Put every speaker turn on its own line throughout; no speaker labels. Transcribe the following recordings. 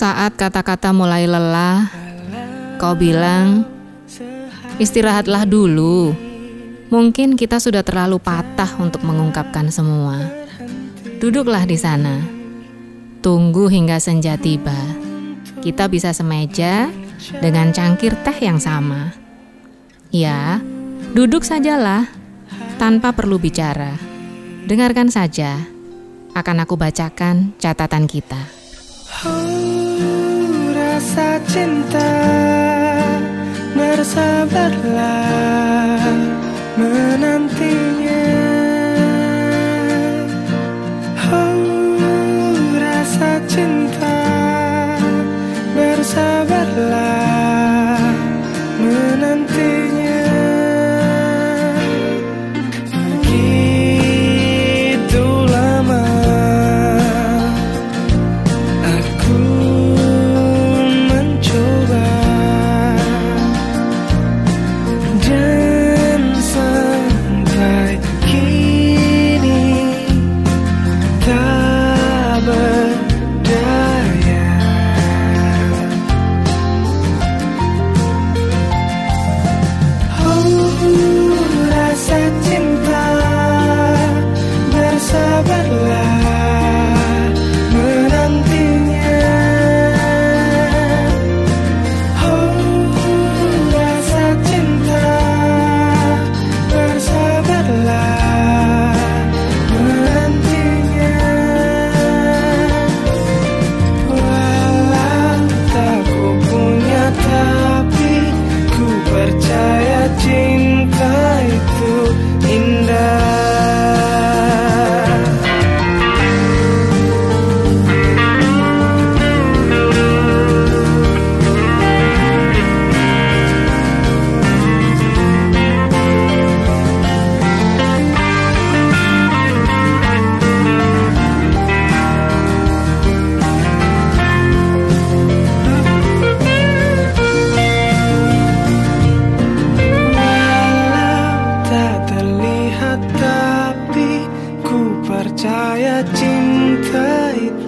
Saat kata-kata mulai lelah, kau bilang, "Istirahatlah dulu." Mungkin kita sudah terlalu patah untuk mengungkapkan semua. Duduklah di sana. Tunggu hingga senja tiba. Kita bisa semeja dengan cangkir teh yang sama. Ya, duduk sajalah tanpa perlu bicara. Dengarkan saja. Akan aku bacakan catatan kita.
Oh, rasa cinta. Bersabarlah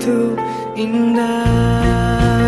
begitu indah.